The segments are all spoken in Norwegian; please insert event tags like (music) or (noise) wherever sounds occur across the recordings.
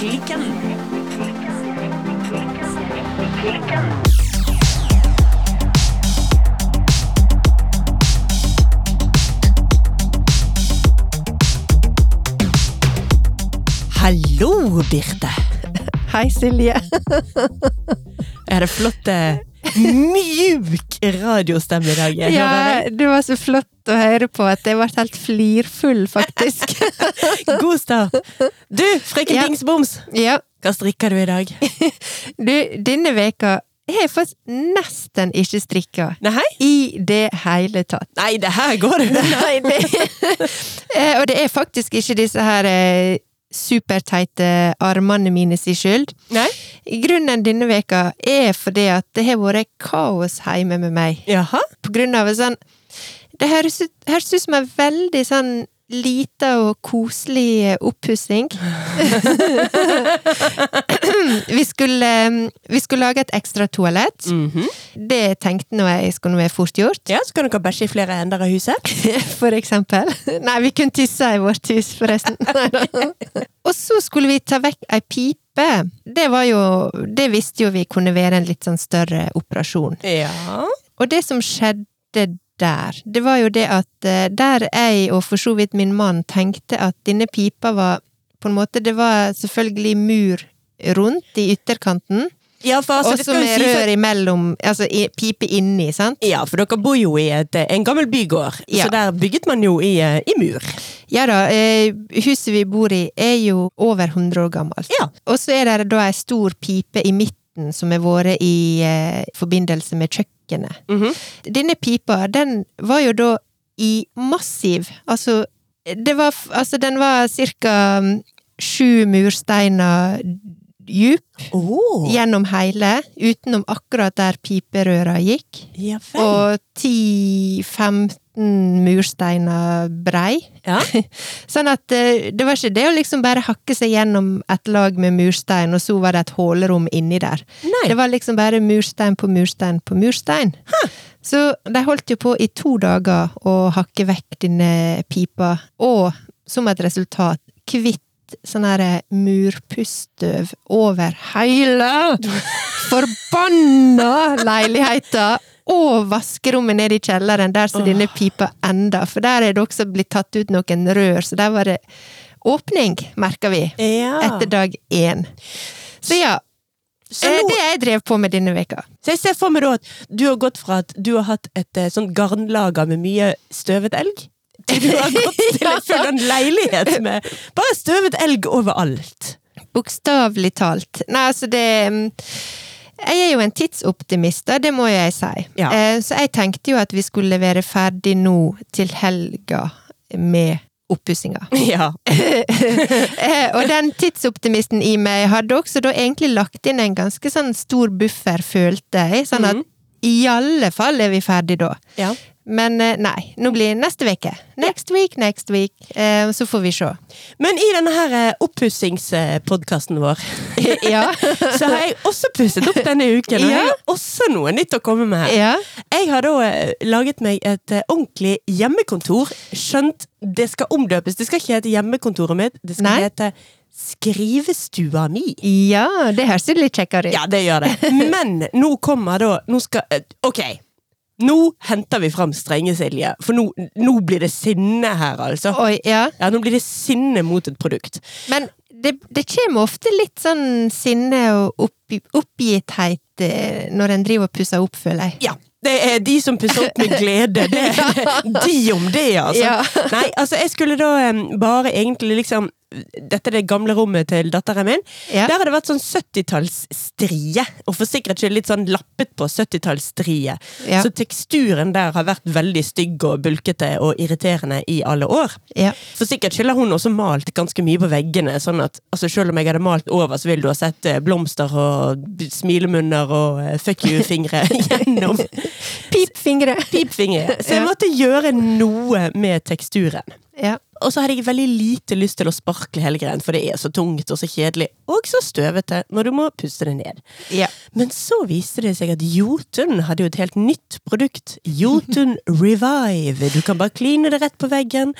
Klikken. Hallo, Birte. Hei, Silje. Er det flott eh, mjuk radiostemme i dag? Ja, det var så flott å høre på at jeg ble helt flirfull, faktisk. (laughs) God start. Du, frøken Ja. dingsboms. ja, Hva strikker du i dag? (laughs) du, denne veka har jeg faktisk nesten ikke strikka. Nei? I det hele tatt. Nei, det her går det. Nei, det (laughs) Eh, Og det er faktisk ikke disse her eh, superteite armene mine si skyld. Nei? Grunnen denne veka er fordi at det har vært kaos hjemme med meg. Jaha? På grunn av en sånn Det høres ut, høres ut som en veldig sånn lita og koselig oppussing. (laughs) vi, skulle, vi skulle lage et ekstra toalett. Mhm. Det tenkte nå jeg skulle være fort gjort. Ja, så kan dere bæsje i flere ender av huset. (laughs) For eksempel. Nei, vi kunne tisse i vårt hus, forresten. (laughs) Og så skulle vi ta vekk ei pipe. Det var jo Det visste jo vi kunne være en litt sånn større operasjon. Ja. Og det som skjedde der, det var jo det at eh, der jeg og for så vidt min mann tenkte at denne pipa var på en måte Det var selvfølgelig mur rundt i ytterkanten, Ja, for altså, og så med si, at rør imellom, altså i, pipe inni, sant? ja, for dere bor jo i et, en gammel bygård, Ja. så der bygget man jo i, eh, i mur. Ja da, eh, huset vi bor i er jo over 100 år gammelt. Ja. Og så er det da ei stor pipe i midten som har vært i eh, forbindelse med kjøkkenet. Mhm. Denne pipa, den var jo da i massiv Altså, det var Altså, den var cirka mm, sju mursteiner djup oh. gjennom hele, utenom akkurat der piperøra gikk. ja. Og 10-15 mursteiner brei. Ja. (laughs) Sånn at eh, det var ikke det å liksom bare hakke seg gjennom et lag med murstein, og så var det et hålerom inni der. Nei. Det var liksom bare murstein på murstein på murstein. Så de holdt jo på i to dager å hakke vekk denne pipa, og som et resultat kvitt sånn her murpussstøv over hele (laughs) forbanna leiligheta og vaskerommet nede i kjelleren, der som denne pipa enda. For der er det også blitt tatt ut noen rør, så der var det åpning, merka vi, Ja. etter dag én. Så ja, Så, eh, nå, det jeg drev på med denne veka. så jeg ser for meg da at du har gått fra at du har hatt et eh, sånt garnlager med mye støvet elg, du har gått (laughs) til en full en leilighet med bare støvet elg overalt. Bokstavelig talt. Nei, altså det mm, Jeg er jo en tidsoptimist, det må jeg si. Ja. Eh, Så jeg tenkte jo at vi skulle være ferdig nå til helga med oppussinga. (laughs) Ja. (laughs) Eh, Og den tidsoptimisten i meg hadde også da egentlig lagt inn en ganske sånn stor buffer, følte jeg. Sånn at Mhm. i alle fall er vi ferdig da. ja. Men eh, nei, nå blir det neste uke. Next week, next week. Eh, Så får vi se. Men i denne her eh, oppussingspodkasten vår, (laughs) Ja. (laughs) så har jeg også pusset opp denne uken. Og jeg har også noe nytt å komme med ja. Jeg har da laget meg et ordentlig hjemmekontor. Skjønt det skal omdøpes. Det skal ikke hete hjemmekontoret mitt, det skal Nei. hete skrivestua mi. Ja, det høres litt kjekkere ut. Ja, det gjør det. (laughs) Men nå kommer da Nå skal Ok. Nå henter vi fram strenge Silje, for nå, nå blir det sinne her, altså. Oi, ja. Ja, nå blir det sinne mot et produkt. Men det, det kommer ofte litt sånn sinne og opp, oppgitthet eh, når en driver og pusser opp, føler jeg. Ja. Det er de som pusser opp med glede. Det (laughs) de om det, altså. Ja. Nei, altså, jeg skulle da um, bare egentlig liksom Dette er det gamle rommet til datteren min. Ja. Der har det vært sånn 70-tallsstrie, og for sikkerhets skyld litt sånn lappet på 70-tallsstrie. Ja. Så teksturen der har vært veldig stygg og bulkete og irriterende i alle år. Ja. For sikkerhets skyld har hun også malt ganske mye på veggene, sånn at altså, selv om jeg hadde malt over, så ville du ha sett eh, blomster og smilemunner og eh, fuck you-fingre (laughs) gjennom Pipfingre! pipfingre. Så jeg måtte gjøre noe med teksturen. Ja. Og så hadde jeg veldig lite lyst til å sparkle hele greien, for det er så tungt og så kjedelig, og så støvete når du må puste det ned. Ja. Men så viste det seg at Jotun hadde jo et helt nytt produkt. Jotun (laughs) Revive. Du kan bare kline det rett på veggen.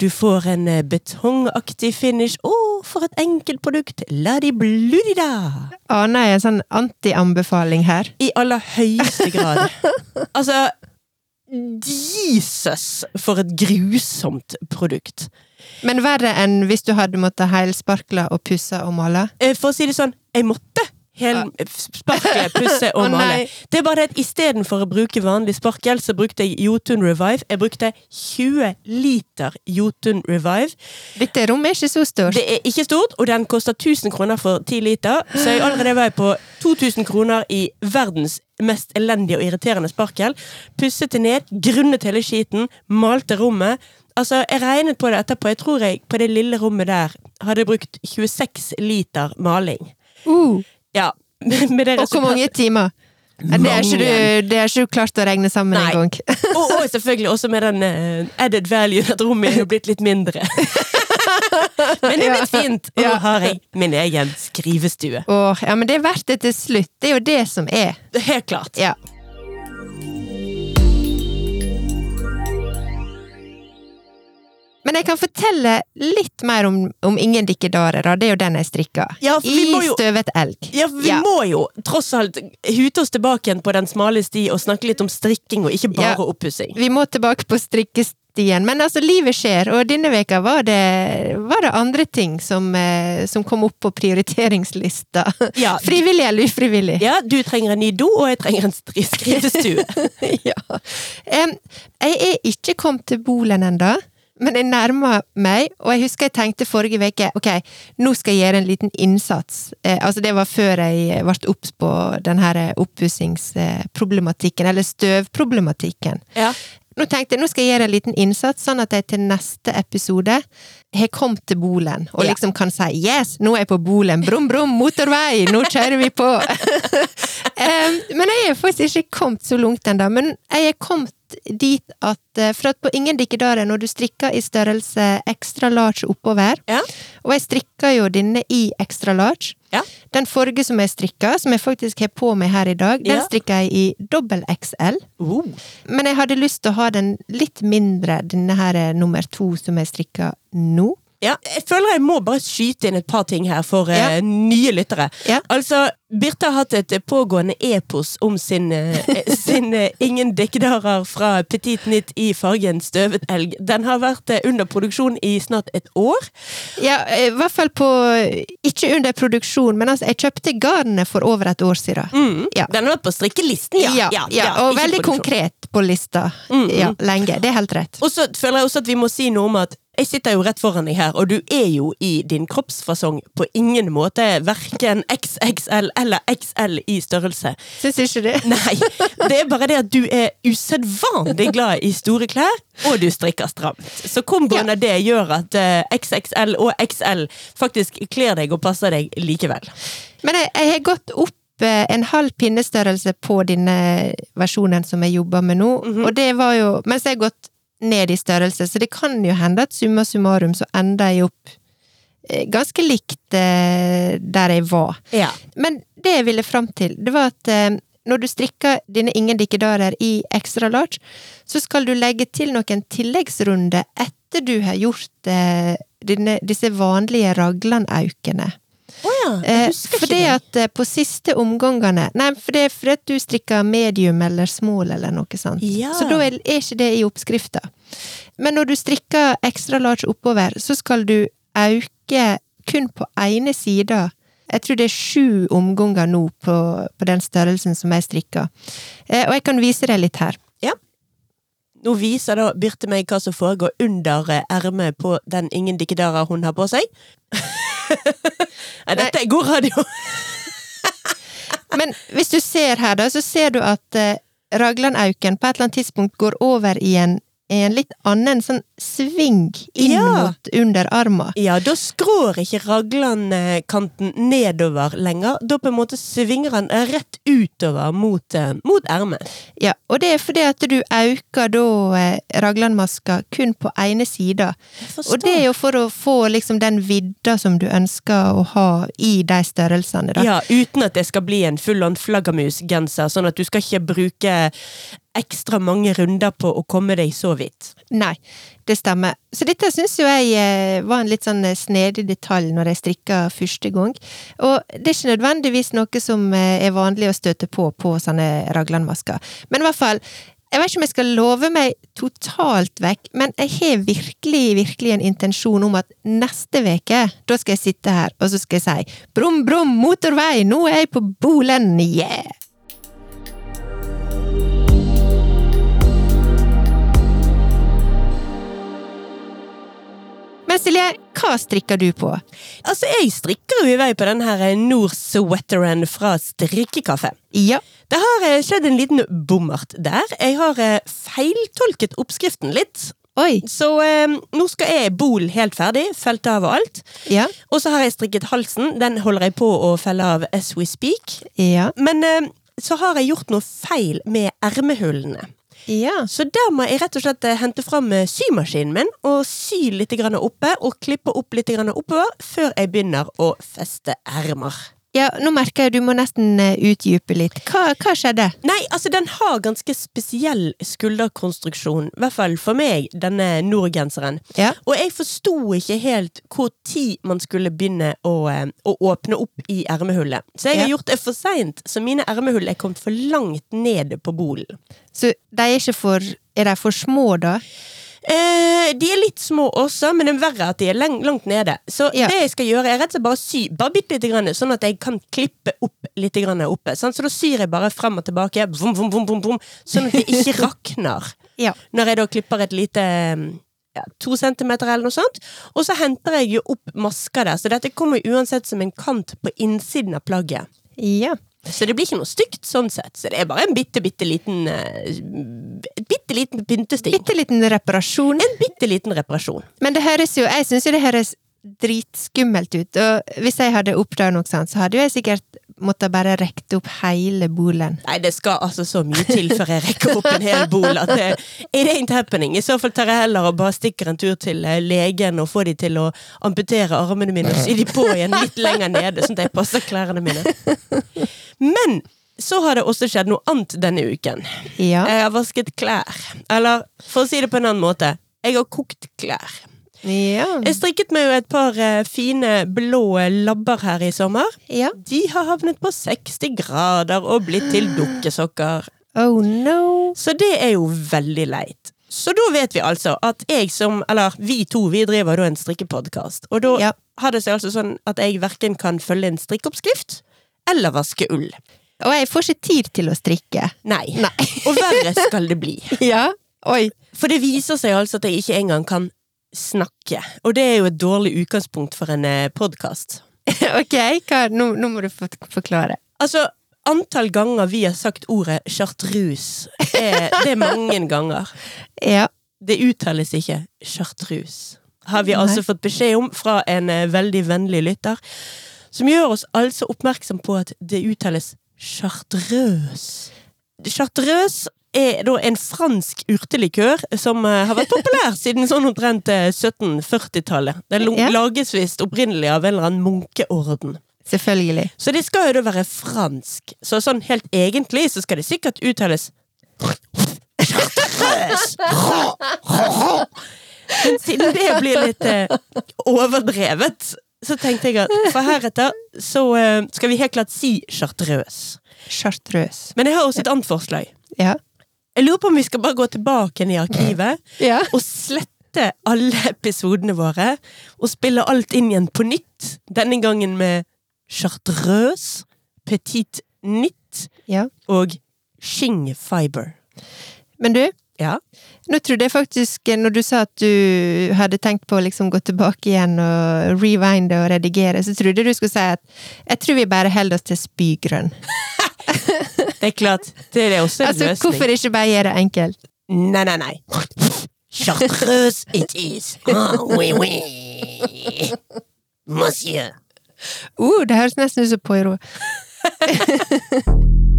Du får en eh, betongaktig finish. Å, for et enkelt produkt! La de bludi da! Aner jeg en sånn anti-anbefaling her? I aller høyeste grad. (laughs) altså Jesus, for et grusomt produkt. Men verre enn hvis du hadde måttet heilsparkle og pusse og male? Eh, For å si det sånn, jeg måtte helsparkle, pusse (laughs) og male. Det er bare det at istedenfor å bruke vanlig sparkel, så brukte jeg Jotun Revive. Jeg brukte 20 liter Jotun Revive. Dette rommet er ikke så stort. Det er ikke stort, og den koster 1000 kroner for 10 liter, så jeg allerede var på 2000 kroner i verdens mest elendige og irriterende sparkel. Pusset det ned, grunnet hele skiten, malte rommet. Altså, Jeg regnet på det etterpå. Jeg tror jeg på det lille rommet der hadde brukt 26 liter maling. Uh, Ja, (laughs) med det og hvor mange timer? Det er ikke du, det er ikke du klart å regne sammen engang. en gang. og, og selvfølgelig også med den eh, added value at rommet er jo blitt litt mindre. (laughs) Men det er litt fint, og nå har jeg min egen skrivestue. Åh, ja, men det er verdt det til slutt. Det er jo det som er. Helt klart. Ja. Men jeg kan fortelle litt mer om, om Ingen dikkedarer, da. Det er jo den jeg strikka. Ja, I jo- støvet elg. Ja, vi Ja. må jo tross alt hute oss tilbake igjen på den smale sti og snakke litt om strikking, og ikke bare Ja. oppussing. Vi må tilbake på strikkestien, men altså, livet skjer, og denne veka var det, var det andre ting som, eh, som kom opp på prioriteringslista. Ja, (laughs) Frivillig eller ufrivillig? ja, du trenger en ny do, og jeg trenger en skrivestue. (laughs) ja. Um, jeg er ikke kommet til Bolen ennå, men jeg nærmer meg, og jeg husker jeg tenkte forrige uke ok, nå skal jeg gjøre en liten innsats. Eh, altså Det var før jeg ble obs på den her oppussingsproblematikken, eller støvproblematikken. Ja. Nå tenkte jeg nå skal jeg gjøre en liten innsats, sånn at jeg til neste episode har kommet til Bolen, og liksom kan si 'yes, nå er jeg på Bolen', brum brum, motorvei, nå kjører vi på'. (laughs) um, men jeg er faktisk ikke kommet så langt ennå. Men jeg er kommet dit at eh, For at på ingen dikkedarer, når du strikker i størrelse extra large oppover Ja. Og jeg strikker jo denne i extra large. Ja. Den forrige som jeg strikka, som jeg faktisk har på meg her i dag, den Ja. strikka jeg i dobbel XL. Uh. Men jeg hadde lyst til å ha den litt mindre, denne her er nummer to som jeg strikka nå. Ja, jeg føler jeg må bare skyte inn et par ting her for ja. uh, nye lyttere. Ja. Altså, Birte har hatt et pågående epos om sin, uh, (laughs) sin uh, Ingen dekkedarer fra Petit Nytt i fargen støvet elg. Den har vært eh, under produksjon i snart et år. Ja, i hvert fall på Ikke under produksjon, men altså, jeg kjøpte garnet for over et år siden. Mm. Ja. Den har vært på strikkelisten, ja. ja, ja, og veldig produksjon. konkret på lista. Mm, Ja, mm. lenge. Det er helt rett. Og så føler jeg også at vi må si noe om at jeg sitter jo rett foran deg her, og du er jo i din kroppsfasong på ingen måte verken XXL eller XL i størrelse. Syns ikke det? (laughs) Nei, det er bare det at du er usedvanlig glad i store klær, og du strikker stramt. Så komboen av det gjør at eh, XXL og XL faktisk kler deg og passer deg likevel. Men jeg, jeg har gått opp eh, en halv pinnestørrelse på denne versjonen som jeg jobber med nå, Mhm. og det var jo Mens jeg har gått ned i størrelse, så det kan jo hende at summa summarum så ender jeg opp eh, ganske likt eh, der jeg var. Ja. Men det jeg ville fram til, det var at eh, når du strikker dine ingen dikkedarer i extra large, så skal du legge til noen tilleggsrunder etter du har gjort dine, disse vanlige raglan-aukene. Å ja, Eh, jeg husker fordi ikke det. at eh, på siste omgangene Nei, for det er fordi at du strikker medium eller small eller noe sånt. Ja. Så da er er ikke det i oppskrifta. Men når du strikker ekstra large oppover, så skal du auke kun på ene sida. Jeg tror det er sju omganger nå på, på den størrelsen som jeg strikker. Eh, og jeg kan vise deg litt her. Ja. Nå viser da Birte meg hva som foregår under eh, ermet på den ingen dikkedarer hun har på seg. (laughs) Nei, dette er god radio! (laughs) Men hvis du ser her, da, så ser du at Ragland Auken på et eller annet tidspunkt går over i en en litt annen sånn sving inn Ja. mot underarma. Ja, da skrår ikke raglankanten nedover lenger. Da på en måte svinger han rett utover mot, eh, mot ermet. Ja, og det er fordi at du øker da eh, raglanmaska kun på ene sida. Og det er jo for å få liksom den vidda som du ønsker å ha i de størrelsene, da. Ja, uten at det skal bli en full-on flaggermusgenser, sånn at du skal ikke bruke ekstra mange runder på å komme deg så vidt. Nei, det stemmer. Så dette syns jo jeg eh, var en litt sånn eh, snedig detalj når jeg strikka første gang. Og det er ikke nødvendigvis noe som eh, er vanlig å støte på på sånne raglanmasker. Men i hvert fall, jeg vet ikke om jeg skal love meg totalt vekk, men jeg har virkelig, virkelig en intensjon om at neste veke, da skal jeg sitte her, og så skal jeg si brum, brum, motorvei, nå er jeg på Bolen, yeah! Men Silje, hva strikker du på? Altså, jeg strikker jo i vei på den her Nord Sweateren fra Strikkekaffe. Ja, Det har eh, skjedd en liten bommert der. Jeg har eh, feiltolket oppskriften litt. oi, Så eh, nå skal jeg bol helt ferdig, felte av og alt. ja, Og så har jeg strikket halsen. Den holder jeg på å felle av as we speak. ja, Men eh, så har jeg gjort noe feil med ermehullene. Ja. Så der må jeg rett og slett eh, hente fram eh, symaskinen min og sy litt oppe og klippe opp litt oppover før jeg begynner å feste ermer. Ja, nå merker jeg du må nesten eh, utdype litt. Hva, hva skjedde? Nei, altså den har ganske spesiell skulderkonstruksjon, i hvert fall for meg, denne nordgenseren. Ja, Og jeg forsto ikke helt hvor tid man skulle begynne å, eh, å åpne opp i ermehullet. Så jeg har Ja. gjort det for seint, så mine ermehull er kommet for langt ned på bolen. så de er ikke for Er de for små, da? Eh, de er litt små også, men det er verre at de er langt nede. Så Ja. det jeg skal gjøre, er rett og slett bare sy bare bitte lite grann, sånn at jeg kan klippe opp litt grann oppe. Sant? Så da syr jeg bare frem og tilbake, vum, vum, vum, vum, sånn at det ikke (laughs) rakner. Ja. Når jeg da klipper et lite ja, to centimeter eller noe sånt. Og så henter jeg jo opp masker der, så dette kommer uansett som en kant på innsiden av plagget. Ja. Så det blir ikke noe stygt sånn sett. Så det er bare en bitte, bitte liten eh, Et bitte liten pyntesting. Bitte liten reparasjon. En bitte liten reparasjon. Men det høres jo Jeg syns jo det høres dritskummelt ut, og hvis jeg hadde oppdaget noe sånt, så hadde jo jeg sikkert måttet bare rekke opp hele bolen. Nei, det skal altså så mye til før jeg rekker opp en hel bol at det it ain't happening. I så fall tar jeg heller og bare stikker en tur til eh, legen og får de til å amputere armene mine og sy de på igjen litt lenger nede, sånn at jeg passer klærne mine. Men så har det også skjedd noe annet denne uken. Ja. Jeg har vasket klær. Eller for å si det på en annen måte, jeg har kokt klær. Ja. Jeg strikket meg jo et par eh, fine blå labber her i sommer. ja. De har havnet på 60 grader og blitt til (gasps) dukkesokker. Oh no. Så det er jo veldig leit. Så da vet vi altså at jeg som, eller vi to, vi driver da en strikkepodkast. Og da Ja. har det seg altså sånn at jeg verken kan følge en strikkeoppskrift eller vaske ull. Og jeg får ikke tid til å strikke. Nei. Nei. Og verre skal det bli. (laughs) Ja. Oi. For det viser seg altså at jeg ikke engang kan snakke. Og det er jo et dårlig utgangspunkt for en podkast. (laughs) ok? Nå, nå må du forklare. Altså, antall ganger vi har sagt ordet chartreuse, er, det er mange ganger. (laughs) Ja. Det uttales ikke chartreuse. Har vi Nei. altså fått beskjed om fra en eh, veldig vennlig lytter. Som gjør oss altså oppmerksom på at det uttales chartreuse. Chartreuse er da en fransk urtelikør som eh, har vært populær (laughs) siden sånn omtrent eh, 1740-tallet. Den lo- lages visst opprinnelig av en eller annen munkeorden. Selvfølgelig. Så det skal jo da være fransk. Så sånn helt egentlig så skal det sikkert uttales Men siden det blir litt eh, overdrevet, så tenkte jeg at for heretter så eh, skal vi helt klart si chartreuse. Chartreuse. Men jeg har også et annet forslag. Ja. Jeg lurer på om vi skal bare gå tilbake i arkivet Ja. og slette alle episodene våre og spille alt inn igjen på nytt. Denne gangen med chartreuse, petit nitt ja. og shing fiber. Men du, Ja. nå trodde jeg faktisk, når du sa at du hadde tenkt på å liksom gå tilbake igjen og rewinde og redigere, så trodde du skulle si at jeg tror vi bare holder oss til spygrønn. (laughs) Det er klart, det er også en Altså, løsning. hvorfor ikke bare gjøre det enkelt? Nei, nei, nei. Chartreuse it is. Ah, oui, oui. Monsieur. Uh, det høres nesten ut som Poirot. (laughs)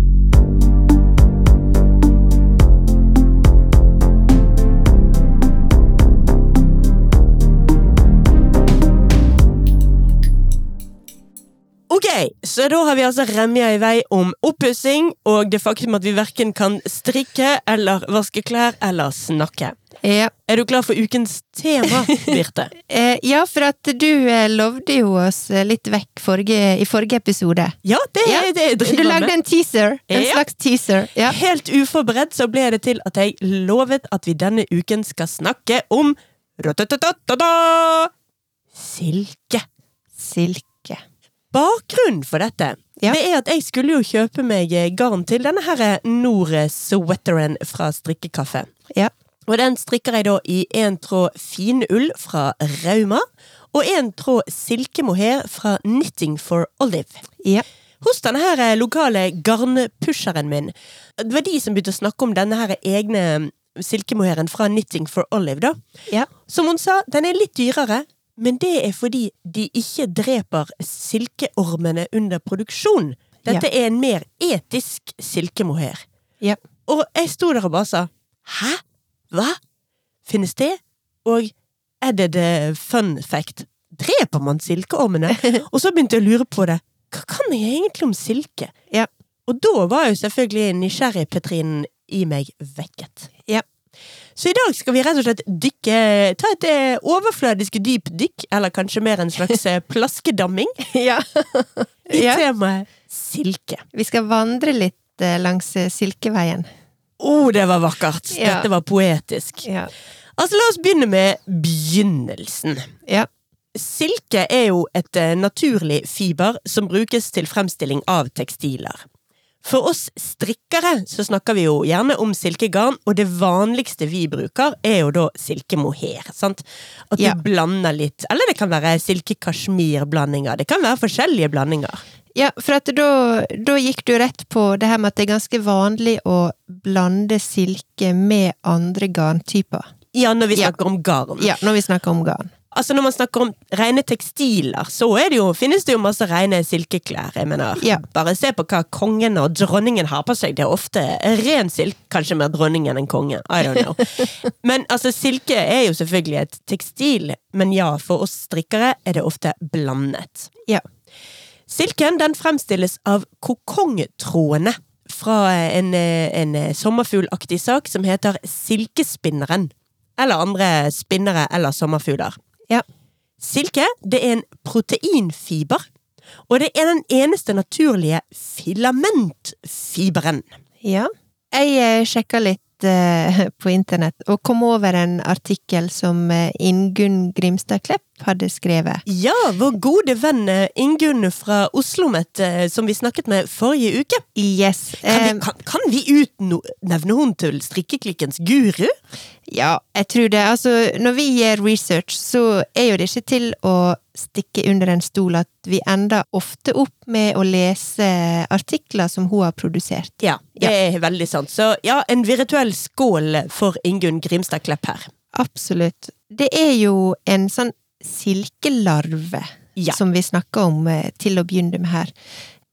Ok, så da har vi altså remja i vei om oppussing og det faktum at vi verken kan strikke eller vaske klær eller snakke. Ja. Er du klar for ukens tema, Birte? (laughs) Eh, ja, for at du eh, lovde jo oss eh, litt vekk forrige, i forrige episode. Ja, det Ja, det jeg Du lagde en teaser. En Ja. slags teaser. Ja. Helt uforberedt så ble det til at jeg lovet at vi denne uken skal snakke om silke. Silke. Bakgrunnen for dette Ja. det er at jeg skulle jo kjøpe meg garn til denne her Nore Sweateren fra Strikkekaffe. Ja. Og den strikker jeg da i en tråd finull fra Rauma, og en tråd silkemohair fra Knitting for Olive. Ja. Hos denne her eh, lokale garnpusheren min. Det var de som begynte å snakke om denne her egne silkemohairen fra Knitting for Olive, da. Ja. Som hun sa, den er litt dyrere, men det er fordi de ikke dreper silkeormene under produksjon. Dette er en mer etisk silkemohair. Ja. Og jeg sto der og bare sa Hæ? Hva? Finnes det? Og er det the fun fact? Dreper man silkeormene? (laughs) og så begynte jeg å lure på det. Hva kan jeg egentlig om silke? Ja. Og da var jo selvfølgelig nysgjerrigpetrinen i meg vekket. Ja. Så i dag skal vi rett og slett dykke, ta et eh, overfladisk dypdykk, eller kanskje mer en slags eh, plaskedamming, (laughs) ja. i temaet silke. Vi skal vandre litt eh, langs Silkeveien. Å, oh, det var vakkert! Ja. Dette var poetisk. Ja. Altså, la oss begynne med begynnelsen. Ja. Silke er jo et naturlig fiber som brukes til fremstilling av tekstiler. For oss strikkere så snakker vi jo gjerne om silkegarn, og det vanligste vi bruker er jo da silkemohair. sant? At du Ja. blander litt, eller det kan være silke-kasjmir-blandinger. Det kan være forskjellige blandinger. Ja, for at da, da gikk du rett på det her med at det er ganske vanlig å blande silke med andre garntyper. Ja, når vi Ja. snakker om garn. Ja, når vi snakker om garn. Altså Når man snakker om rene tekstiler, så det jo, finnes det jo masse rene silkeklær. Jeg mener, Ja. Bare se på hva kongen og dronningen har på seg. Det er ofte ren silke, kanskje mer dronningen enn kongen. I don't know. (laughs) Men altså, silke er jo selvfølgelig et tekstil, men ja, for oss strikkere er det ofte blandet. Ja. Silken den fremstilles av kokongtrådene fra en, en sommerfuglaktig sak som heter silkespinneren. Eller andre spinnere eller sommerfugler. Ja. Silke det er en proteinfiber, og det er den eneste naturlige filamentfiberen. Ja. Jeg eh, sjekka litt eh, (laughs) på internett, og kom over en artikkel som eh, Ingunn Grimstad Klepp hadde skrevet. Ja, vår gode venn eh, Ingunn fra Oslomet, eh, som vi snakket med forrige uke. Yes. Kan eh, vi, kan, kan vi utnevne hun til strikkeklikkens guru? Ja, jeg tror det. Altså, når vi gjør research, så er jo det ikke til å stikke under en stol at vi ender ofte opp med å lese artikler som hun har produsert. Ja, det er veldig sant. Så ja, en virtuell skål for Ingunn Grimstad Klepp her. Absolutt. Det er jo en sånn silkelarve Ja. som vi snakker om eh, til å begynne med her.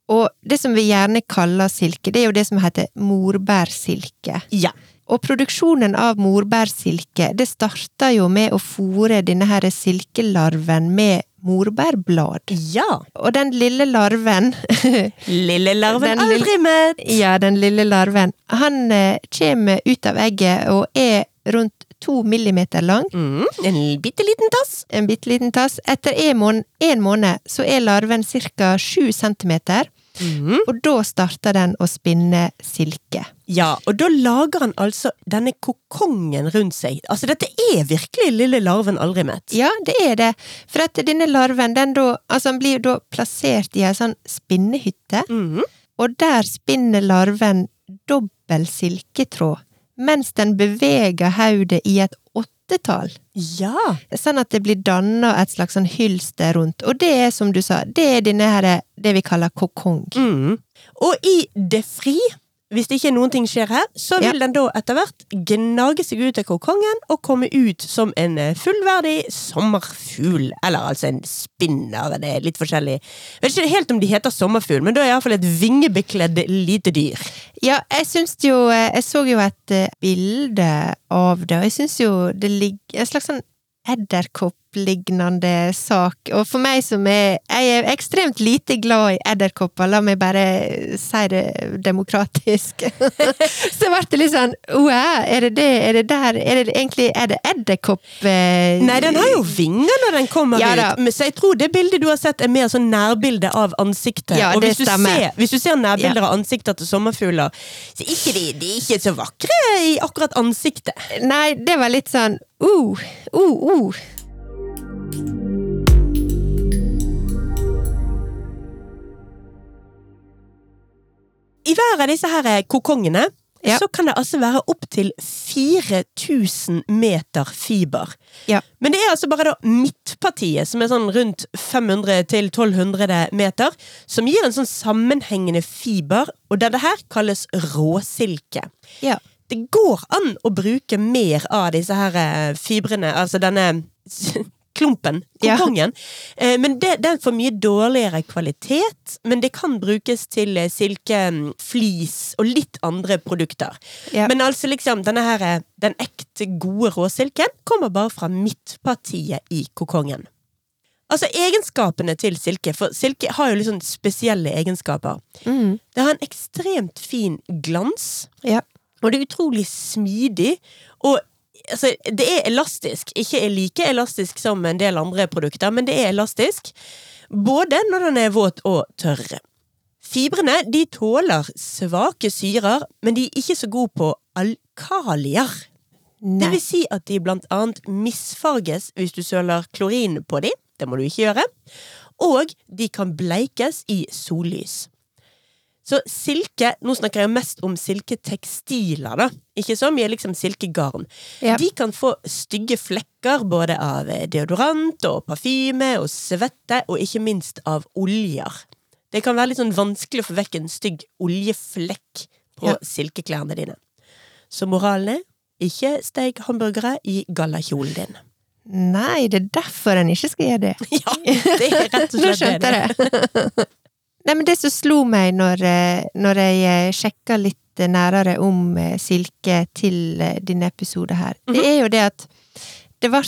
Og det som vi gjerne kaller silke, det er jo det som heter morbærsilke. Ja. Og produksjonen av morbærsilke, det starta jo med å fòre denne her silkelarven med morbærblad. Ja. Og den lille larven (laughs) Lille larven Den aldri mett. Ja, den lille larven. Han eh, kommer ut av egget og er rundt to millimeter lang. Mm, en bitte liten tass. En bitte liten tass. Etter en måned, en måned så er larven ca. sju centimeter, Mm. og da starter den å spinne silke. Ja, og da lager han altså denne kokongen rundt seg. Altså, dette er virkelig lille larven aldri mett. Ja, det er det. For at denne larven, den da, altså den blir da plassert i ei sånn spinnehytte, Mm. og der spinner larven dobbel silketråd, mens den beveger hodet i et åttetall. Ja. Sånn at det blir danna et slags sånn hylster rundt. Og det er, som du sa, det er denne her, det vi kaller kokong. Mm. Og i det fri, hvis det ikke noen ting skjer her, så vil den da etter hvert gnage seg ut av kokongen og komme ut som en eh, fullverdig sommerfugl. Eller altså en spinner, det er litt forskjellig. Jeg vet ikke helt om de heter sommerfugl, men da er iallfall et vingebekledd lite dyr. Ja, jeg syns jo eh, Jeg så jo et eh, bilde av det, og jeg syns jo det ligger en slags sånn edderkopplignende sak. Og for meg som er Jeg er ekstremt lite glad i edderkopper, la meg bare si det demokratisk. (laughs) så ble det litt sånn wow, er det det, er det der, er det egentlig Er det edderkopp eh... Nei, den har jo vinger når den kommer ja, ut, så jeg tror det bildet du har sett er mer sånn nærbilde av ansiktet. Ja, og hvis du, ser, hvis du ser nærbilder ja. av ansikter til sommerfugler, så ikke de, de er ikke så vakre i akkurat ansiktet. Nei, det var litt sånn uh, uh, uh. I hver av disse her kokongene ja. så kan det altså være opptil 4000 meter fiber. Ja. Men det er altså bare da midtpartiet, som er sånn rundt 500 1200 meter, som gir en sånn sammenhengende fiber, og dette her kalles råsilke. Ja det går an å bruke mer av disse her eh, fibrene, altså denne klumpen, kokongen. Ja. Eh, men det, den får mye dårligere kvalitet, men det kan brukes til silke, flis og litt andre produkter. Ja. Men altså liksom, denne her, den ekte gode råsilken kommer bare fra midtpartiet i kokongen. Altså egenskapene til silke, for silke har jo litt sånn spesielle egenskaper. Mm. Det har en ekstremt fin glans. Ja. Og det er utrolig smidig. Og altså, det er elastisk. Ikke like elastisk som en del andre produkter, men det er elastisk. Både når den er våt og tørr. Fibrene de tåler svake syrer, men de er ikke så gode på alkalier. Nei. Det vil si at de blant annet misfarges hvis du søler klorin på dem. Det må du ikke gjøre. Og de kan bleikes i sollys. Så silke Nå snakker jeg mest om silketekstiler, da. Ikke så mye liksom silkegarn. Ja. De kan få stygge flekker både av deodorant og parfyme og svette, og ikke minst av oljer. Det kan være litt sånn vanskelig å få vekk en stygg oljeflekk på ja. silkeklærne dine. Så moralen er ikke steik hamburgere i gallakjolen din. Nei, det er derfor en ikke skal gjøre det. (laughs) Ja, det er rett og slett (laughs) det. Nå skjønte jeg det. (laughs) Nei, men det som slo meg når, eh, når jeg eh, sjekka litt nærere om eh, silke til denne episode her, mm -hmm. det mhm. er jo det at det ble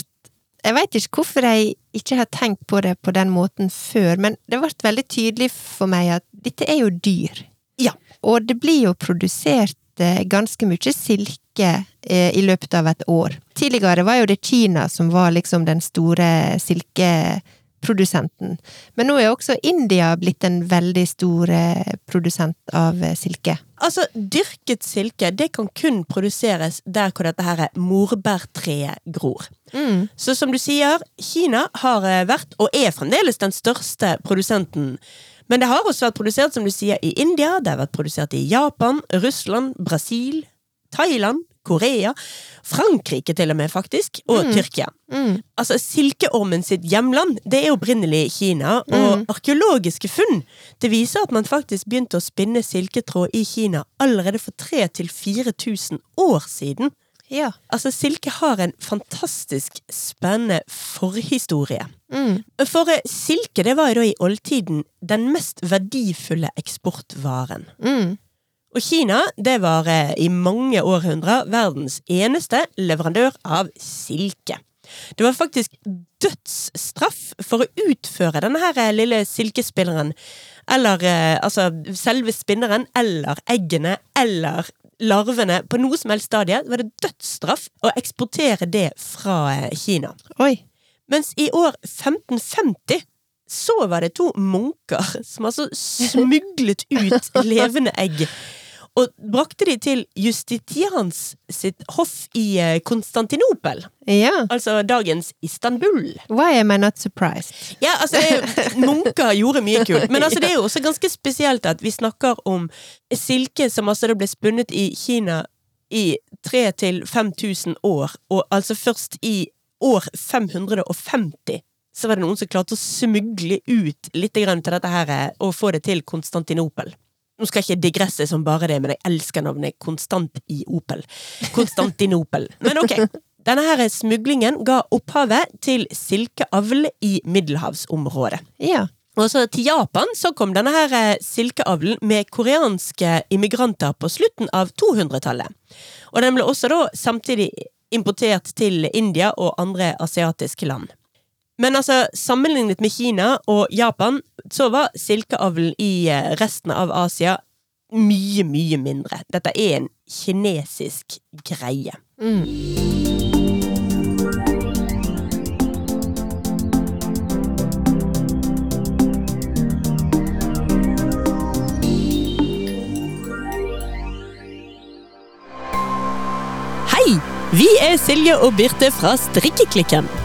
Jeg veit ikke hvorfor jeg ikke har tenkt på det på den måten før, men det ble veldig tydelig for meg at dette er jo dyr. Ja. Og det blir jo produsert ganske mye silke i løpet av et år. Tidligere var jo det Kina som var liksom den store silke produsenten. Men nå er også India blitt en veldig stor eh, produsent av eh, silke. Altså, dyrket silke det kan kun produseres der hvor dette her morbærtreet gror. Mm. Så som du sier, Kina har eh, vært, og er fremdeles, den største produsenten. Men det har også vært produsert som du sier, i India, det har vært produsert i Japan, Russland, Brasil, Thailand, Korea, Frankrike til og med, faktisk, og mm. Tyrkia. Mm. Altså, Silkeormen sitt hjemland det er opprinnelig Kina, og mm. arkeologiske funn det viser at man faktisk begynte å spinne silketråd i Kina allerede for 3000-4000 år siden. Ja. Altså, silke har en fantastisk spennende forhistorie. Mm. For eh, silke det var jo da i oldtiden den mest verdifulle eksportvaren. Mm. Og Kina det var eh, i mange århundrer verdens eneste leverandør av silke. Det var faktisk dødsstraff for å utføre denne her eh, lille silkespinneren. Eller eh, altså selve spinneren, eller eggene, eller larvene. På noe som helst stadie var det dødsstraff å eksportere det fra Kina. Oi. Mens i år 1550 så var det to munker som altså smuglet ut (laughs) levende egg og brakte de til Justitians sitt hoff i eh, Konstantinopel. Ja. Altså dagens Istanbul. Why am I not surprised? Ja, altså, (laughs) Munker gjorde mye kult, men altså, det er jo også ganske spesielt at vi snakker om silke som altså ble spunnet i Kina i 3000-5000 år, og altså først i år 550 så var det noen som klarte å smugle ut litt til dette her, og få det til Konstantinopel. Nå skal jeg ikke digresse som bare det, men jeg elsker navnet Konstant i Opel. Konstantinopel. (laughs) Men ok. Denne her smuglingen ga opphavet til silkeavl i middelhavsområdet. Ja. Og så til Japan så kom denne her eh, silkeavlen med koreanske immigranter på slutten av 200-tallet. Og den ble også da samtidig importert til India og andre asiatiske land. Men altså, sammenlignet med Kina og Japan, så var silkeavlen i eh, resten av Asia mye, mye mindre. Dette er en kinesisk greie. Hei! Vi er Silje og Birte fra Strikkeklikken.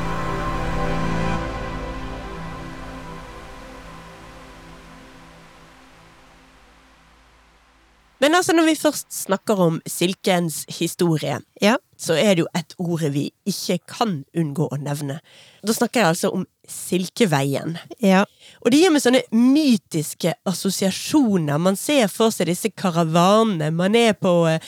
Men altså, når vi først snakker om silkens historie, Ja. så er det jo et ord vi ikke kan unngå å nevne. Da snakker jeg altså om Silkeveien. Ja. Og det gir meg sånne mytiske assosiasjoner. Man ser for seg disse karavanene. Man er på eh,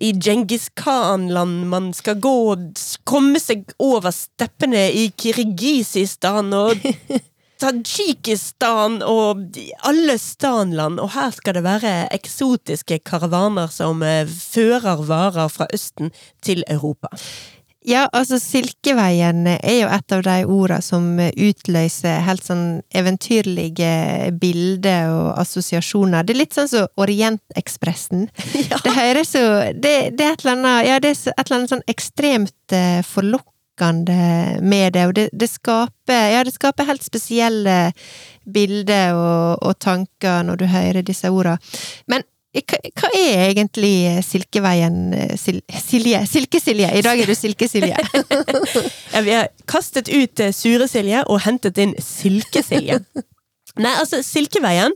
i Djengis Khan-land. Man skal gå og komme seg over steppene i Kirgisistan og (laughs) Tadsjikistan og alle stanland. Og her skal det være eksotiske karavaner som eh, fører varer fra Østen til Europa. Ja, altså Silkeveien er jo et av de ordene som utløser helt sånn eventyrlige bilder og assosiasjoner. Det er litt sånn som Orientekspressen. (laughs) Ja. Det høres jo det, det er et eller annet Ja, det er et eller annet sånn ekstremt eh, forlokkende med det, og det, det skaper Ja, det skaper helt spesielle bilder og, og tanker når du hører disse ordene. Men hva, er egentlig Silkeveien, eh, Sil, Silje? Silkesilje! I dag er du Silkesilje. (laughs) Ja, vi har kastet ut eh, Sure-Silje og hentet inn Silke-Silje. Nei, altså, Silkeveien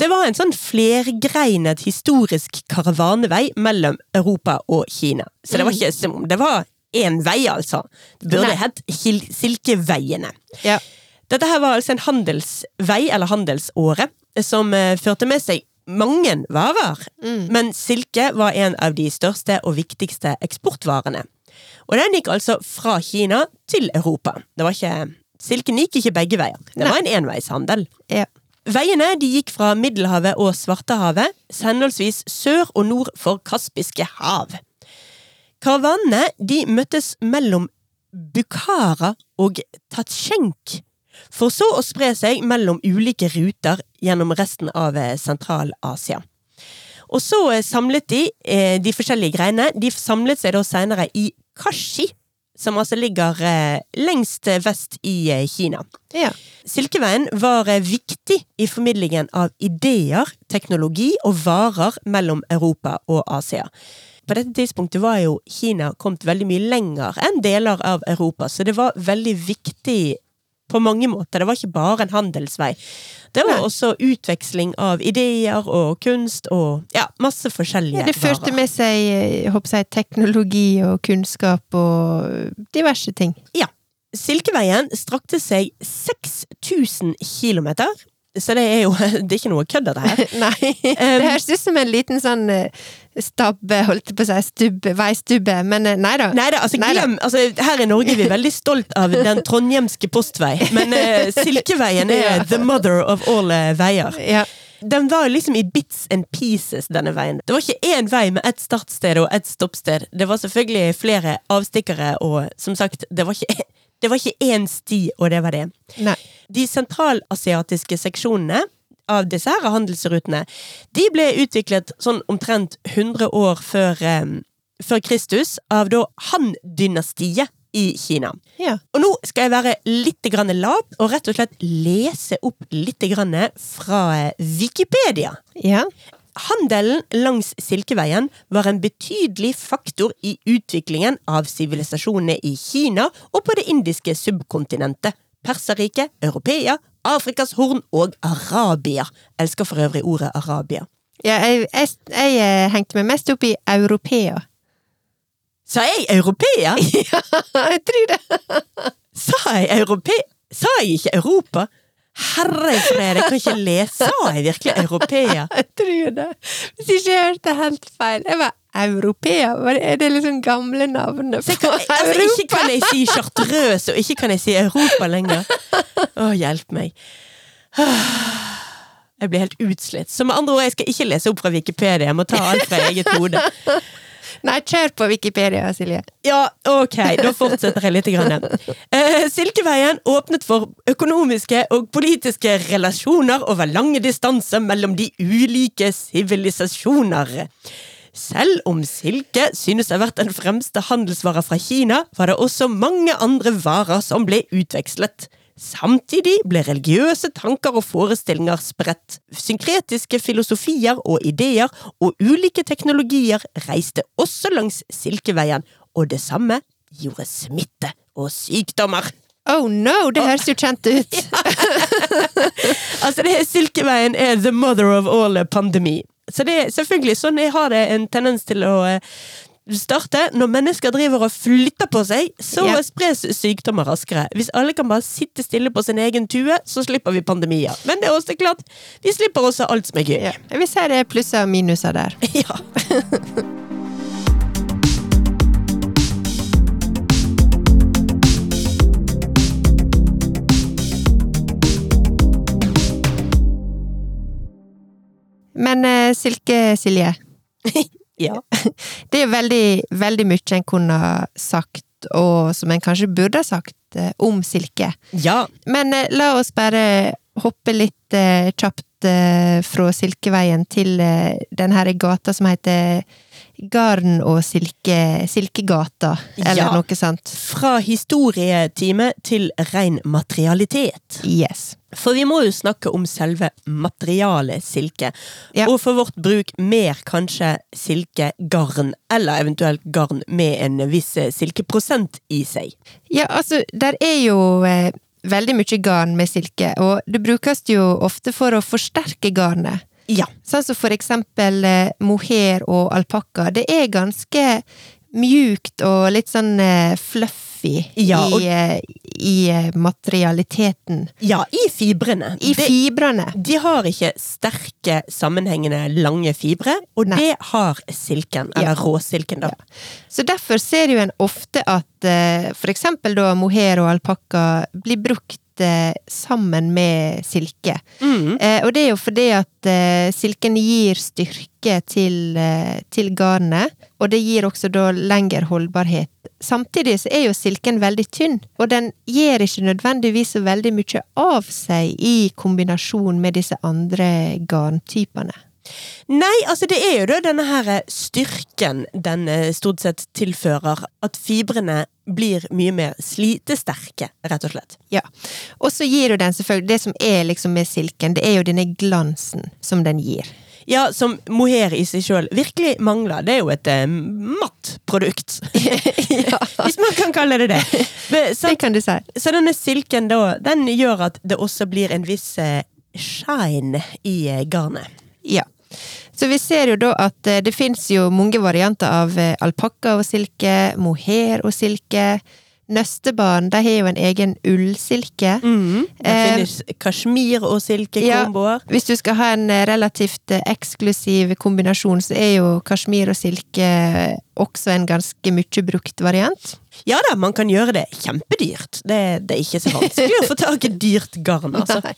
det var en sånn flergreinet historisk karavanevei mellom Europa og Kina. Så det var ikke som om det var én vei, altså. Det burde hett Silkeveiene. ja. Dette her var altså en handelsvei, eller handelsåre, som eh, førte med seg mange varer. Men silke var en av de største og viktigste eksportvarene. Og den gikk altså fra Kina til Europa. Det var ikke, silken gikk ikke begge veier. Det Nei. var en enveishandel. ja. Veiene de gikk fra Middelhavet og Svartehavet, henholdsvis sør og nord for Kaspiske hav. Karavanene de møttes mellom Bukhara og Tatsjenk, for så å spre seg mellom ulike ruter gjennom resten av eh, Sentral-Asia. Og så eh, samlet de eh, de forskjellige greiene. De samlet seg da senere i Kashi, som altså ligger lengst vest i Kina. ja. Silkeveien var viktig i formidlingen av ideer, teknologi og varer mellom Europa og Asia. På dette tidspunktet var jo Kina kommet veldig mye lenger enn deler av Europa, så det var veldig viktig på mange måter. Det var ikke bare en handelsvei. Det var Nei. også utveksling av ideer og kunst og ja, masse forskjellige Ja, det førte varer. med seg jeg teknologi og kunnskap og diverse ting. Ja. Silkeveien strakte seg 6000 kilometer, så det er jo (laughs) det er ikke noe kødd, dette her. (laughs) Nei, det høres ut som en liten sånn eh, stabbe, holdt på å si, stubbe, veistubbe, men eh, nei da. Nei da, altså, glem, altså her i Norge er vi veldig stolt av den trondhjemske postvei, men uh, Silkeveien er (laughs) Ja. the mother of all uh, veier. Ja. Den var liksom i bits and pieces, denne veien. Det var ikke én vei med ett startsted og ett stoppsted. Det var selvfølgelig flere avstikkere, og som sagt, det var ikke, det var ikke én sti, og det var det. Nei. De sentralasiatiske seksjonene av disse her handelsrutene, de ble utviklet sånn omtrent 100 år før, um, før Kristus av da Han-dynastiet i Kina. Ja. Og nå skal jeg være litt grann lat og rett og slett lese opp litt grann fra eh, Wikipedia. Ja. Handelen langs Silkeveien var en betydelig faktor i utviklingen av sivilisasjonene i Kina og på det indiske subkontinentet. Perserriket, Europea, Afrikas Horn og Arabia. Elsker for øvrig ordet Arabia. Ja, jeg, jeg, jeg eh, hengte meg mest opp i Europea. Sa jeg Europea? (laughs) ja, jeg tror det. Sa jeg Europea? Sa jeg ikke Europa? Herre fred, jeg kan ikke lese. Sa jeg virkelig Europea? (laughs) Jeg tror det. Hvis ikke jeg hørte helt feil. Jeg var Europea. Er det liksom gamle navnet på jeg kan, altså, Europa? ikke kan jeg si chartreuse, og ikke kan jeg si Europa lenger. Å, hjelp meg. Jeg blir helt utslitt. Så med andre ord, jeg skal ikke lese opp fra Wikipedia, jeg må ta alt fra eget hode. Nei, kjør på Wikipedia, Silje. Ja, ok, da fortsetter jeg litt. Grann. Eh, Silkeveien åpnet for økonomiske og politiske relasjoner over lange distanser mellom de ulike sivilisasjoner. Selv om silke synes å ha vært den fremste handelsvara fra Kina, var det også mange andre varer som ble utvekslet. Samtidig ble religiøse tanker og forestillinger spredt. Synkretiske filosofier og ideer og ulike teknologier reiste også langs Silkeveien, og det samme gjorde smitte og sykdommer. Oh no, det høres jo kjent ut! (laughs) (laughs) Altså, er Silkeveien er the mother of all pandemi. Så det selvfølgelig sånn jeg har det en tendens til å eh, starte. Når mennesker driver og flytter på seg, så Ja. spres sykdommer raskere. Hvis alle kan bare sitte stille på sin egen tue, så slipper vi pandemier. Men det er også klart, vi slipper også alt som er gøy. Ja. Vi ser det er plusser og minuser der. (laughs) Ja. Men eh, Silke, Silje, (laughs) ja. (laughs) det er veldig, veldig mye en kunne sagt, og som en kanskje burde ha sagt, eh, om silke. Ja. Men eh, la oss bare hoppe litt eh, kjapt fra Silkeveien til denne gata som heter Garn og silke, Silkegata, eller Ja. noe sånt. Fra historietime til ren materialitet. Yes. For vi må jo snakke om selve materialet silke, Ja. og for vårt bruk mer kanskje silkegarn, eller eventuelt garn med en viss silkeprosent i seg. Ja, altså, der er jo eh, veldig mye garn med silke, og det brukes jo ofte for å forsterke garnet. Ja. Sånn som for eksempel eh, mohair og alpakka. Det er ganske mjukt og litt sånn eh, fluffy Ja, og- i, eh, i eh, materialiteten. Ja, i fibrene. I de, fibrene. de har ikke sterke, sammenhengende, lange fibre, og Nei. det har silken, Ja. eller råsilken, da. Så derfor ser jo en ofte at eh, for eksempel da mohair og alpakka blir brukt sammen med silke. Mm. Eh, og det er jo fordi at eh, silken gir styrke til, eh, til garnet, og det gir også da lengre holdbarhet. Samtidig så er jo silken veldig tynn, og den gir ikke nødvendigvis så veldig mye av seg i kombinasjon med disse andre garntypene. Nei, altså det er jo da denne her styrken den eh, stort sett tilfører. At fibrene blir mye mer slitesterke, rett og slett. Ja. Og så gir jo den selvfølgelig Det som er liksom med silken, det er jo denne glansen som den gir. Ja, som mohair i seg sjøl virkelig mangler. Det er jo et eh, matt produkt. (laughs) (laughs) Hvis man kan kalle det det. Men, Det kan du si. Så denne silken da, den gjør at det også blir en viss eh, shine i eh, garnet. Ja. Så vi ser jo da at eh, det fins jo mange varianter av eh, alpakka og silke, mohair og silke. Nøstebarn de har jo en egen ullsilke. Det Eh, finnes kasjmir- og silkekomboer. Hvis du skal ha en eh, relativt eh, eksklusiv kombinasjon, så er jo kasjmir og silke eh, også en ganske mye brukt variant. Ja da, man kan gjøre det kjempedyrt. Det, det er ikke så vanskelig å få tak i dyrt garn, (laughs) altså. Nei.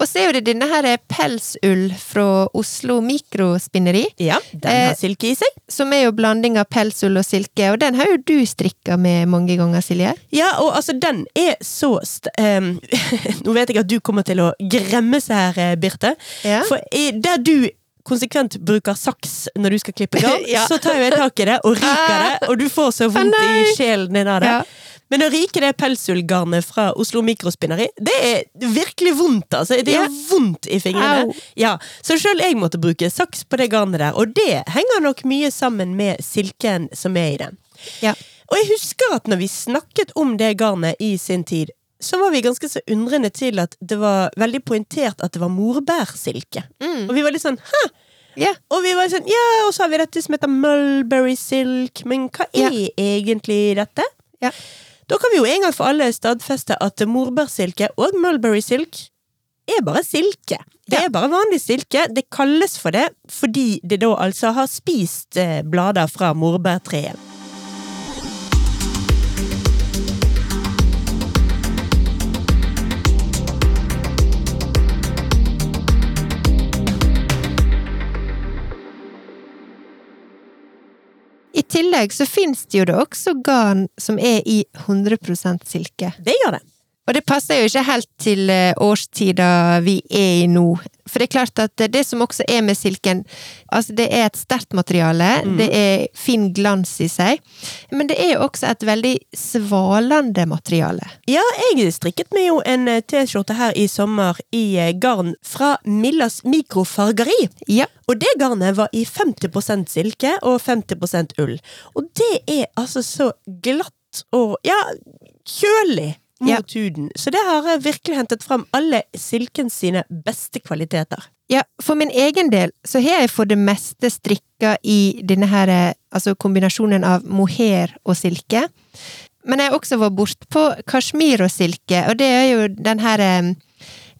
Og så er jo det denne her pelsull fra Oslo Mikrospinneri, Ja, den Eh, har silke i seg. som er jo blanding av pelsull og silke, og den har jo du strikka med mange ganger, Silje. Ja, og altså, den er så st um, (laughs) Nå vet jeg at du kommer til å gremme seg her, eh, Birte. Ja. For der du konsekvent bruker saks når du skal klippe garn, (laughs) Ja. så tar jo jeg tak i det og ryker Ah. det, og du får så vondt ah, i sjelen din av det. Ja. Men å rike det pelsullgarnet fra Oslo Mikrospinneri, det er virkelig vondt, altså. Det gjør yeah. vondt i fingrene. Ja, Så sjøl jeg måtte bruke saks på det garnet der, og det henger nok mye sammen med silken som er i det. Ja. Og jeg husker at når vi snakket om det garnet i sin tid, så var vi ganske så undrende til at det var veldig poengtert at det var morbærsilke. Mm. Og vi var litt sånn hæ? Yeah. Og vi var sånn, ja, og så har vi dette som heter mulberry silk, men hva er yeah. egentlig dette? Yeah. Da kan vi jo en gang for alle stadfeste at morbærsilke og mulberry silk er bare silke. Det er bare vanlig silke. Det kalles for det fordi det da altså har spist eh, blader fra morbærtreet. Tillegg så finnes det jo da også garn som er i 100% silke. Det gjør det. Og det passer jo ikke helt til eh, årstida vi er i nå. For det er klart at det som også er med silken, altså det er et sterkt materiale, det er fin glans i seg, men det er jo også et veldig svalende materiale. Ja, jeg strikket meg jo en eh, T-skjorte her i sommer i eh, garn fra Millas Mikrofargeri. Ja. Og det garnet var i 50% silke og 50% ull. Og det er altså så glatt og ja, kjølig mot Ja. huden. Så det har jeg virkelig hentet fram alle silkens sine beste kvaliteter. Ja, for min egen del så har jeg for det meste strikka i denne her, eh, altså kombinasjonen av mohair og silke. Men jeg har også vært bort på kasjmir og silke, og det er jo den her eh,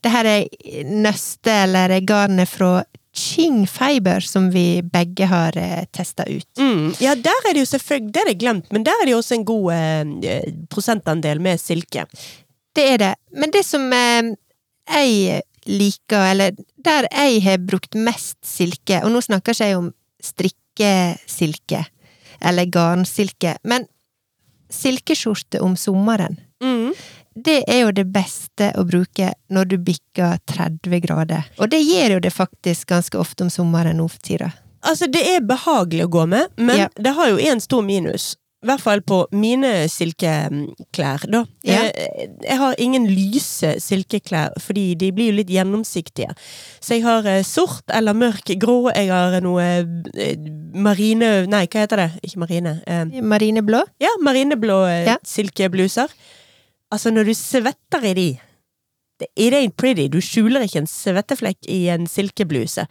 Det her er nøstet eller garnet fra Ching Fiber som vi begge har testa ut. Mm. Ja, der er det jo selvfølgelig Det er det glemt, men der er det jo også en god eh, prosentandel med silke. Det er det. Men det som eh, jeg liker, eller der jeg har brukt mest silke, og nå snakker ikke jeg om strikkesilke eller garnsilke, men silkeskjorte om sommeren. Mm. Det er jo det beste å bruke når du bikker 30 grader. Og det gjør jo det faktisk ganske ofte om sommeren nå for tida. Altså, det er behagelig å gå med, men Ja. det har jo en stor minus. I hvert fall på mine silkeklær, da. Ja. Jeg, jeg har ingen lyse silkeklær, fordi de blir jo litt gjennomsiktige. Så jeg har eh, sort eller mørk grå, jeg har noe eh, marine Nei, hva heter det? Ikke marine. Eh, Marineblå? ja, marineblå eh, Ja. silkebluser. Altså, når du svetter i de det, It ain't pretty. Du skjuler ikke en svetteflekk i en silkebluse.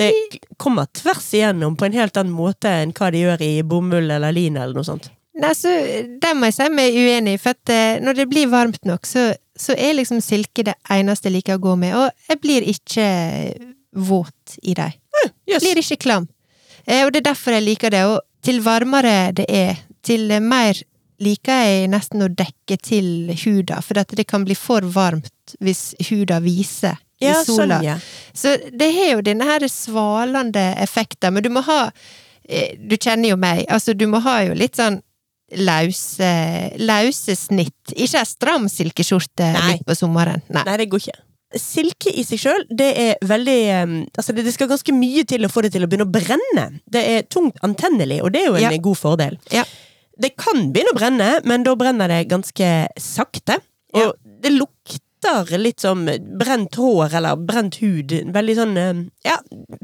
Det kommer tvers igjennom på en helt annen måte enn hva de gjør i bomull eller lin eller noe sånt. Nei, så Det må jeg si meg uenig, for at eh, når det blir varmt nok, så, så er liksom silke det eneste jeg liker å gå med, og jeg blir ikke våt i dem. Jøss. Blir ikke klam. Eh, og det er derfor jeg liker det, og til varmere det er, til mer liker jeg nesten å dekke til huda, for at det kan bli for varmt hvis huda viser i Ja, sola. sånn, ja. Så det har jo denne her svalende effekten, men du må ha eh, Du kjenner jo meg, altså du må ha jo litt sånn lause, lause snitt. Ikke ei stram silkeskjorte litt midt på sommeren. Nei. Nei, det går ikke. Silke i seg sjøl, det er veldig eh, Altså, det, det skal ganske mye til å få det til å begynne å brenne. Det er tungt antennelig, og det er jo en Ja. god fordel. Ja. Det kan begynne å brenne, men da brenner det ganske sakte. Og Ja. det lukter litt som brent hår eller brent hud. Veldig sånn eh, ja,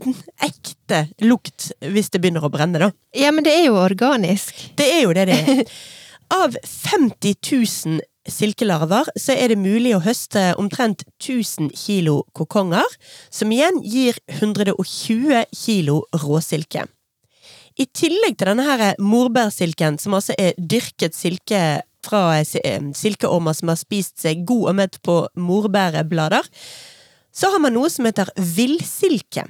(laughs) ekte lukt hvis det begynner å brenne, da. ja, men det er jo organisk. Det er jo det det er. (laughs) Av 50 000 silkelarver så er det mulig å høste omtrent 1000 kilo kokonger, som igjen gir 120 kilo råsilke. I tillegg til denne her morbærsilken, som altså er dyrket silke fra eh, silkeormer som har spist seg god og mett på morbæreblader, så har man noe som heter villsilke.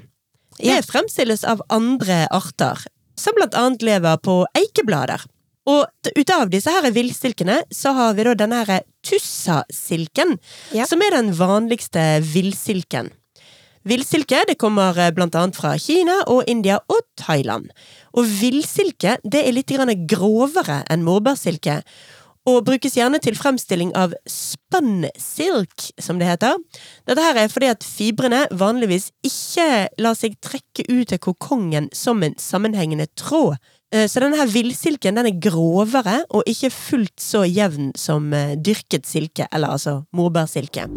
Det fremstilles av andre arter, som blant annet lever på eikeblader. Og ut av disse her villsilkene, så har vi da denne her tussasilken, Ja. som er den vanligste villsilken. Villsilke det kommer bl.a. blant annet fra Kina og India og Thailand. Og villsilke det er litt grovere enn morbærsilke, og brukes gjerne til fremstilling av spun-silk, som det heter. Dette her er fordi at fibrene vanligvis ikke lar seg trekke ut av kokongen som en sammenhengende tråd. Eh, Så denne her villsilken den er grovere og ikke fullt så jevn som eh, dyrket silke, eller altså morbærsilke.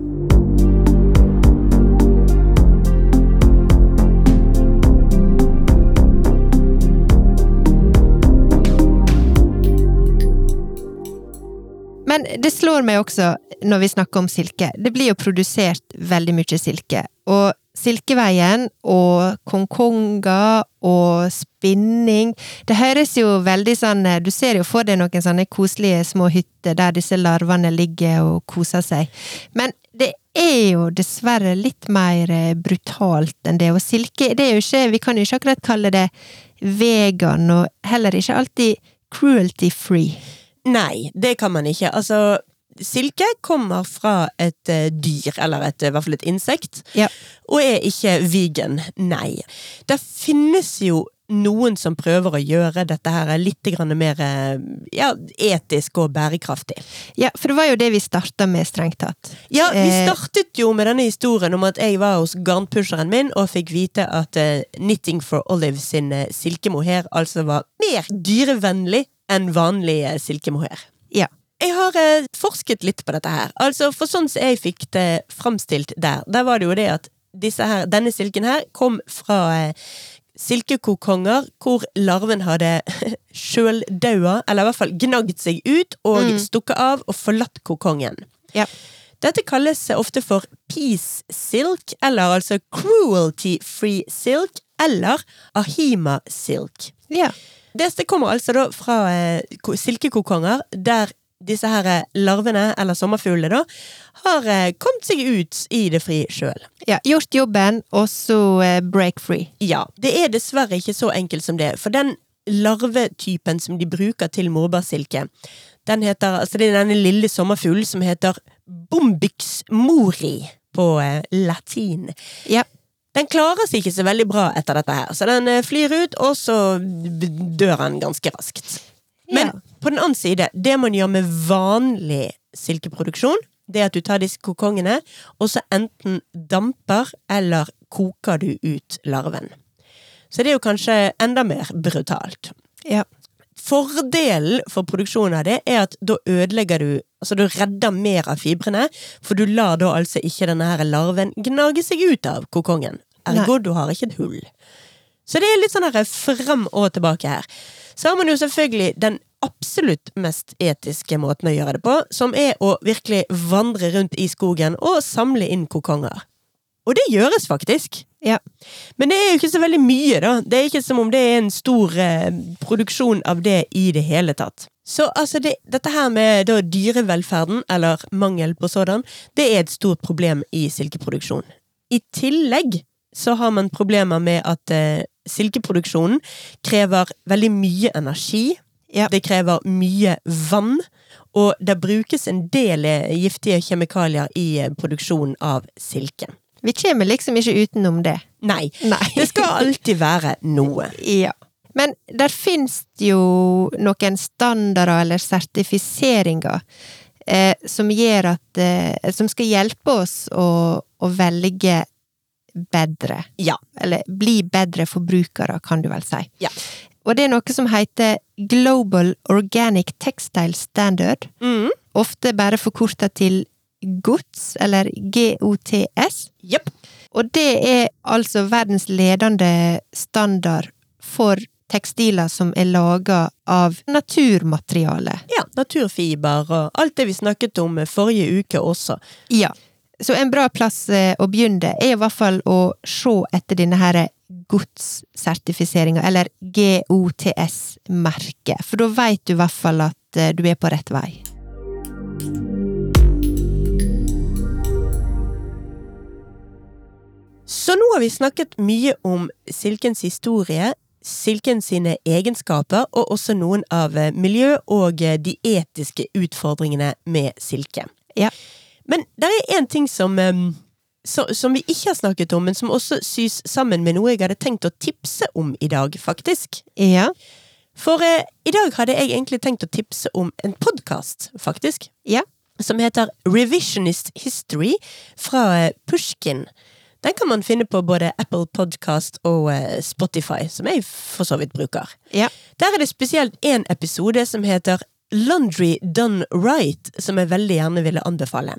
Men det slår meg også, når vi snakker om silke, det blir jo produsert veldig mye silke. Og Silkeveien og kongkonga og spinning Det høres jo veldig sånn Du ser jo for deg noen sånne koselige små hytter der disse larvene ligger og koser seg. Men det er jo dessverre litt mer brutalt enn det. Og silke, det er jo ikke Vi kan jo ikke akkurat kalle det vegan, og heller ikke alltid cruelty free. Nei, det kan man ikke. Altså, silke kommer fra et eh, dyr, eller et, i hvert fall et insekt, Ja. og er ikke vegan. Nei. Det finnes jo noen som prøver å gjøre dette her litt mer eh, ja, etisk og bærekraftig. Ja, for det var jo det vi starta med, strengt tatt. Ja, vi Eh, startet jo med denne historien om at jeg var hos garnpusheren min og fikk vite at eh, Knitting for Olive sin eh, silkemohair altså var mer dyrevennlig enn vanlig eh, silkemohair. Ja. Jeg har eh, forsket litt på dette her. Altså, for sånn som jeg fikk det framstilt der, der var det jo det at her, denne silken her kom fra eh, silkekokonger hvor larven hadde (laughs) sjøldaua, eller i hvert fall gnagd seg ut og Mm. stukket av og forlatt kokongen. Ja. Dette kalles ofte for peace silk, eller altså cruelty free silk, eller ahima silk. Ja. Dette kommer altså da fra eh, silkekokonger, der disse her eh, larvene, eller sommerfuglene, da, har eh, kommet seg ut i det fri sjøl. ja. Gjort jobben, og så break free. Ja, det er dessverre ikke så enkelt som det, for den larvetypen som de bruker til morbærsilke, den heter, altså det er denne lille sommerfuglen som heter Bombix mori på latin. Ja. Den klarer seg ikke så veldig bra etter dette her, så den eh, flyr ut, og så dør den ganske raskt. Men Ja. på den annen side, det man gjør med vanlig silkeproduksjon, det er at du tar disse kokongene, og så enten damper eller koker du ut larven. Så det er jo kanskje enda mer brutalt. Ja. Fordelen for produksjonen av det er at da ødelegger du Altså du redder mer av fibrene, for du lar da altså ikke denne her larven gnage seg ut av kokongen. Ergo du har ikke et hull. Så det er litt sånn her frem og tilbake her. Så har man jo selvfølgelig den absolutt mest etiske måten å gjøre det på, som er å virkelig vandre rundt i skogen og samle inn kokonger. Og det gjøres faktisk. Ja. Men det er jo ikke så veldig mye, da. Det er ikke som om det er en stor eh, produksjon av det i det hele tatt. Så altså, det, dette her med da, dyrevelferden, eller mangel på sådan, det er et stort problem i silkeproduksjon. I tillegg så har man problemer med at eh, silkeproduksjonen krever veldig mye energi. Ja. Det krever mye vann. Og det brukes en del eh, giftige kjemikalier i eh, produksjonen av silke. Vi kommer liksom ikke utenom det. Nei. Nei. Det skal alltid være noe. (laughs) Ja. Men der finnes det jo noen standarder eller sertifiseringer eh, som gjør at eh, Som skal hjelpe oss å, å velge bedre. Ja. Eller bli bedre forbrukere, kan du vel si. Ja. Og det er noe som heter Global Organic Textile Standard. Mm. Ofte bare forkorta til GOTS, eller GOTS. Yep. Og det er altså verdens ledende standard for tekstiler som er laga av naturmateriale. Ja, naturfiber og alt det vi snakket om forrige uke også. Ja. Så en bra plass eh, å begynne er i hvert fall å se etter denne her godssertifiseringa, eller GOTS-merket, for da veit du i hvert fall at eh, du er på rett vei. Så nå har vi snakket mye om silkens historie, silken sine egenskaper, og også noen av eh, miljø- og eh, de etiske utfordringene med silke. Ja. Men det er én ting som, eh, som vi ikke har snakket om, men som også sys sammen med noe jeg hadde tenkt å tipse om i dag, faktisk. Ja. For eh, i dag hadde jeg egentlig tenkt å tipse om en podkast, faktisk. Ja. Som heter Revisionist History fra Pushkin. Den kan man finne på både Apple Podcast og eh, Spotify, som jeg for så vidt bruker. Ja. Der er det spesielt én episode som heter Laundry Done Right, som jeg veldig gjerne ville anbefale.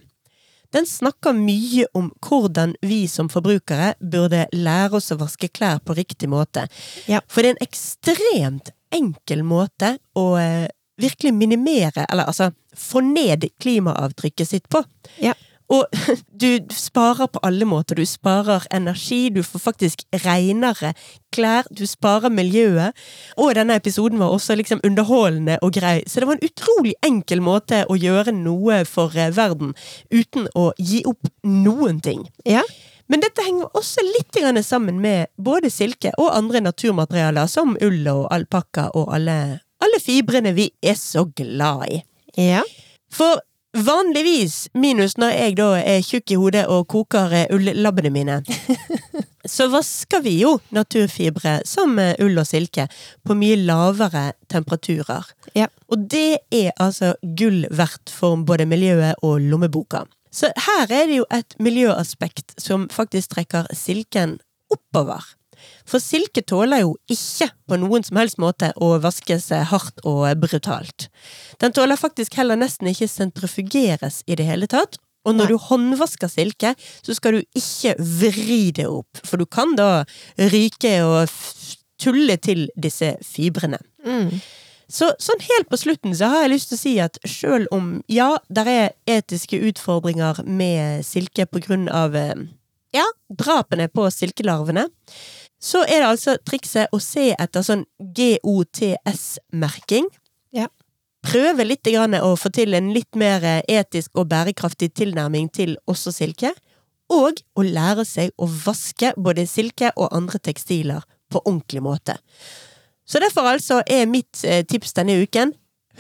Den snakker mye om hvordan vi som forbrukere burde lære oss å vaske klær på riktig måte. Ja. For det er en ekstremt enkel måte å eh, virkelig minimere, eller altså få ned klimaavtrykket sitt på. Ja. Og (laughs) du sparer på alle måter. Du sparer energi, du får faktisk renere klær, du sparer miljøet. Og denne episoden var også liksom underholdende og grei, så det var en utrolig enkel måte å gjøre noe for eh, verden uten å gi opp noen ting. Ja. Men dette henger også litt sammen med både silke og andre naturmaterialer, som ull og alpakka og alle, alle fibrene vi er så glad i. Ja. For vanligvis, minus når jeg da er tjukk i hodet og koker eh, ullabbene mine, (laughs) så vasker vi jo naturfibre som eh, ull og silke på mye lavere temperaturer. Ja. Og det er altså gull verdt for både miljøet og lommeboka. Så her er det jo et miljøaspekt som faktisk trekker silken oppover. For silke tåler jo ikke på noen som helst måte å vaskes hardt og brutalt. Den tåler faktisk heller nesten ikke sentrifugeres i det hele tatt. Og når Nei. du håndvasker silke, så skal du ikke vri det opp, for du kan da ryke og tulle til disse fibrene. Mm. Så sånn helt på slutten så har jeg lyst til å si at selv om ja, der er etiske utfordringer med silke på grunn av eh, ja, drapene på silkelarvene, så er det altså trikset å se etter sånn GOTS-merking. Ja. Prøve litt å få til en litt mer eh, etisk og bærekraftig tilnærming til også silke. Og å lære seg å vaske både silke og andre tekstiler på ordentlig måte. Så derfor altså er mitt eh, tips denne uken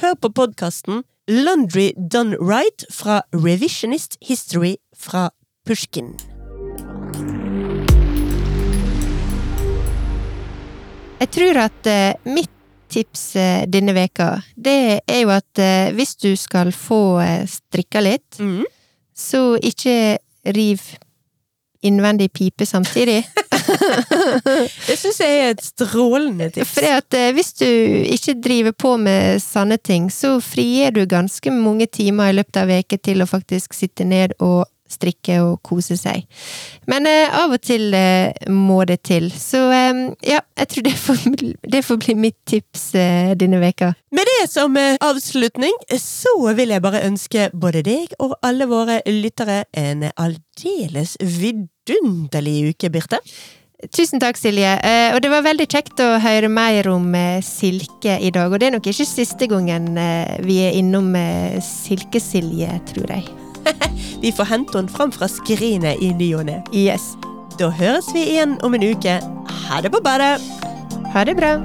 Hør på podkasten Laundry Done Right fra Revisionist History fra Pushkin. Jeg tror at eh, mitt tips eh, denne veka, det er jo at eh, hvis du skal få strikka litt, Mm. så ikke riv innvendig pipe samtidig. (laughs) Det syns jeg er et strålende tips. For at hvis du ikke driver på med sanne ting, så frigir du ganske mange timer i løpet av veke til å faktisk sitte ned og strikke og kose seg. Men eh, av og til eh, må det til. Så eh, ja, jeg tror det får, det får bli mitt tips eh, denne veka. Med det som eh, avslutning, så vil jeg bare ønske både deg og alle våre lyttere en aldeles vidunderlig uke, Birte. Tusen takk, Silje. Eh, og det var veldig kjekt å høre mer om silke i dag. Og det er nok ikke siste gangen vi er innom Silkesilje, tror jeg. (laughs) Vi får hente henne fram fra skrinet i ny og ne. Yes. Da høres vi igjen om en uke. Ha det på badet! Ha det bra.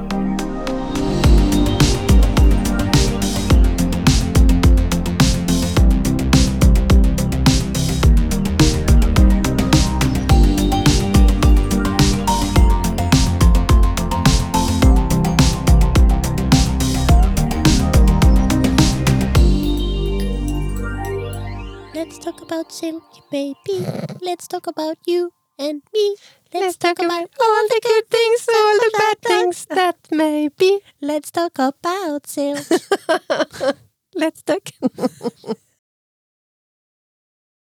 Talk about silk, baby. Let's talk about you and me. Let's talk about all the good things, all the bad things that may be. Let's talk about silk. (laughs) (laughs) Let's talk. (laughs)